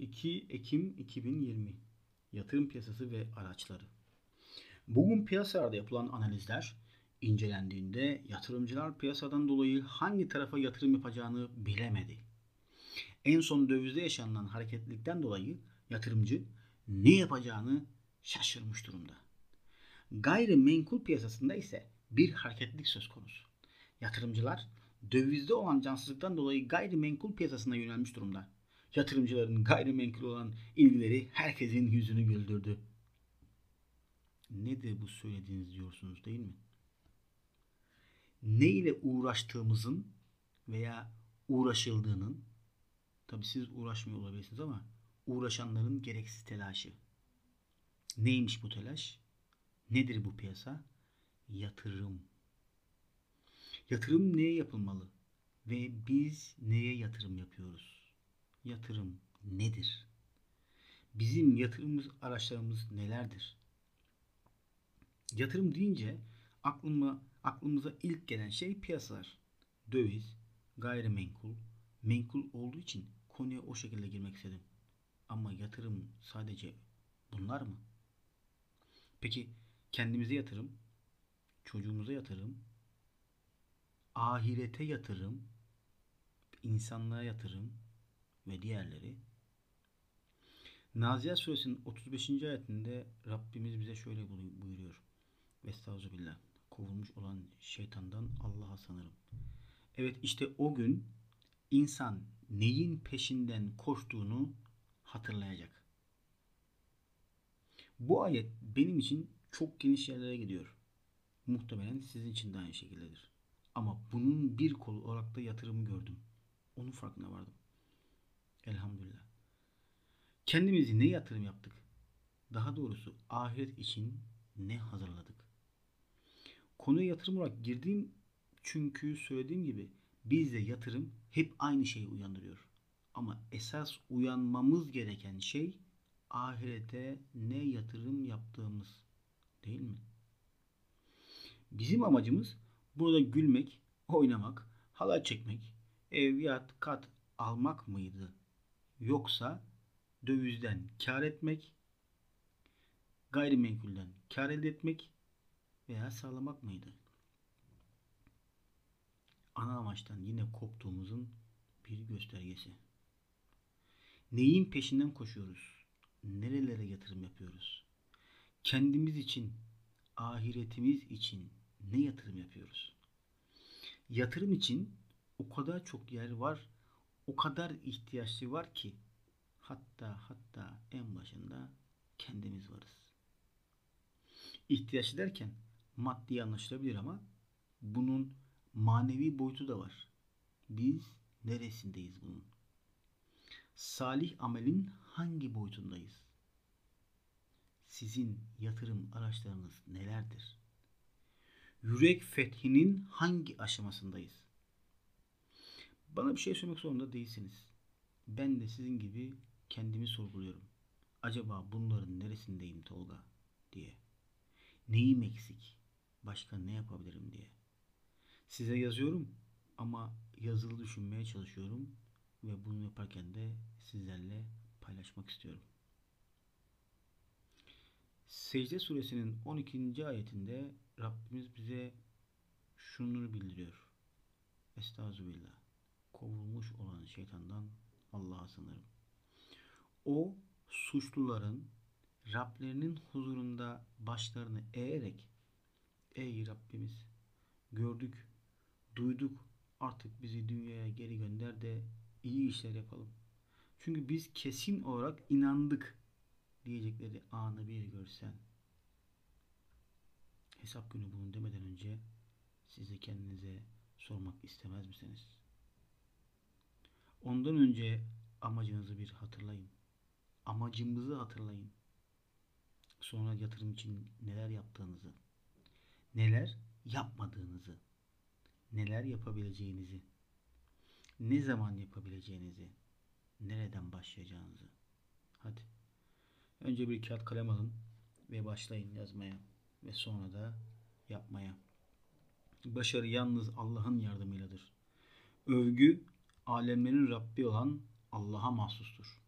2 Ekim 2020 Yatırım piyasası ve araçları. Bugün piyasalarda yapılan analizler incelendiğinde yatırımcılar piyasadan dolayı hangi tarafa yatırım yapacağını bilemedi. En son dövizde yaşanan hareketlilikten dolayı yatırımcı ne yapacağını şaşırmış durumda. Gayrimenkul piyasasında ise bir hareketlilik söz konusu. Yatırımcılar dövizde olan cansızlıktan dolayı gayrimenkul piyasasına yönelmiş durumda. Yatırımcıların gayrimenkul olan ilgileri herkesin yüzünü güldürdü. Nedir bu söylediğiniz diyorsunuz değil mi? Ne ile uğraştığımızın veya uğraşıldığının tabi siz uğraşmıyor olabilirsiniz ama uğraşanların gereksiz telaşı. Neymiş bu telaş? Nedir bu piyasa? Yatırım. Yatırım neye yapılmalı? Ve biz neye yatırım yapıyoruz? Yatırım nedir? Bizim yatırımımız araçlarımız nelerdir? Yatırım deyince aklıma, aklımıza ilk gelen şey piyasalar. Döviz, gayrimenkul, menkul olduğu için konuya o şekilde girmek istedim. Ama yatırım sadece bunlar mı? Peki kendimize yatırım, çocuğumuza yatırım, ahirete yatırım, insanlığa yatırım ve diğerleri. Nazihat suresinin 35. ayetinde Rabbimiz bize şöyle buyuruyor. Estağfirullah. Kovulmuş olan şeytandan Allah'a sanırım. Evet işte o gün insan neyin peşinden koştuğunu hatırlayacak. Bu ayet benim için çok geniş yerlere gidiyor. Muhtemelen sizin için de aynı şekildedir. Ama bunun bir kolu olarak da yatırımı gördüm. Onun farkına vardım. Elhamdülillah. Kendimizi ne yatırım yaptık? Daha doğrusu ahiret için ne hazırladık? Konuya yatırım olarak girdiğim çünkü söylediğim gibi bizde yatırım hep aynı şeyi uyandırıyor. Ama esas uyanmamız gereken şey ahirete ne yatırım yaptığımız değil mi? Bizim amacımız burada gülmek, oynamak, halay çekmek, ev, yat, kat almak mıydı? Yoksa dövizden kar etmek, gayrimenkulden kar elde etmek veya sağlamak mıydı? Ana amaçtan yine koptuğumuzun bir göstergesi. Neyin peşinden koşuyoruz? Nerelere yatırım yapıyoruz? Kendimiz için, ahiretimiz için ne yatırım yapıyoruz? Yatırım için o kadar çok yer var, o kadar ihtiyaçlı var ki hatta hatta en başında kendimiz varız. İhtiyaç derken maddi anlaşılabilir ama bunun manevi boyutu da var. Biz neresindeyiz bunun? Salih amelin hangi boyutundayız? Sizin yatırım araçlarınız nelerdir? Yürek fethinin hangi aşamasındayız? Bana bir şey söylemek zorunda değilsiniz. Ben de sizin gibi kendimi sorguluyorum. Acaba bunların neresindeyim Tolga diye. Neyim eksik? Başka ne yapabilirim diye. Size yazıyorum ama yazılı düşünmeye çalışıyorum ve bunu yaparken de sizlerle paylaşmak istiyorum. Secde suresinin 12. ayetinde Rabbimiz bize şunu bildiriyor. Estağfirullah. Kovulmuş olan şeytandan Allah'a sınırım. O suçluların Rablerinin huzurunda başlarını eğerek Ey Rabbimiz gördük, duyduk artık bizi dünyaya geri gönder de iyi işler yapalım. Çünkü biz kesin olarak inandık diyecekleri anı bir görsen. Hesap günü bunun demeden önce size kendinize sormak istemez misiniz? Ondan önce amacınızı bir hatırlayın. Amacımızı hatırlayın. Sonra yatırım için neler yaptığınızı, neler yapmadığınızı, neler yapabileceğinizi, ne zaman yapabileceğinizi, nereden başlayacağınızı. Hadi. Önce bir kağıt kalem alın ve başlayın yazmaya ve sonra da yapmaya. Başarı yalnız Allah'ın yardımıyladır. Övgü alemlerin Rabbi olan Allah'a mahsustur.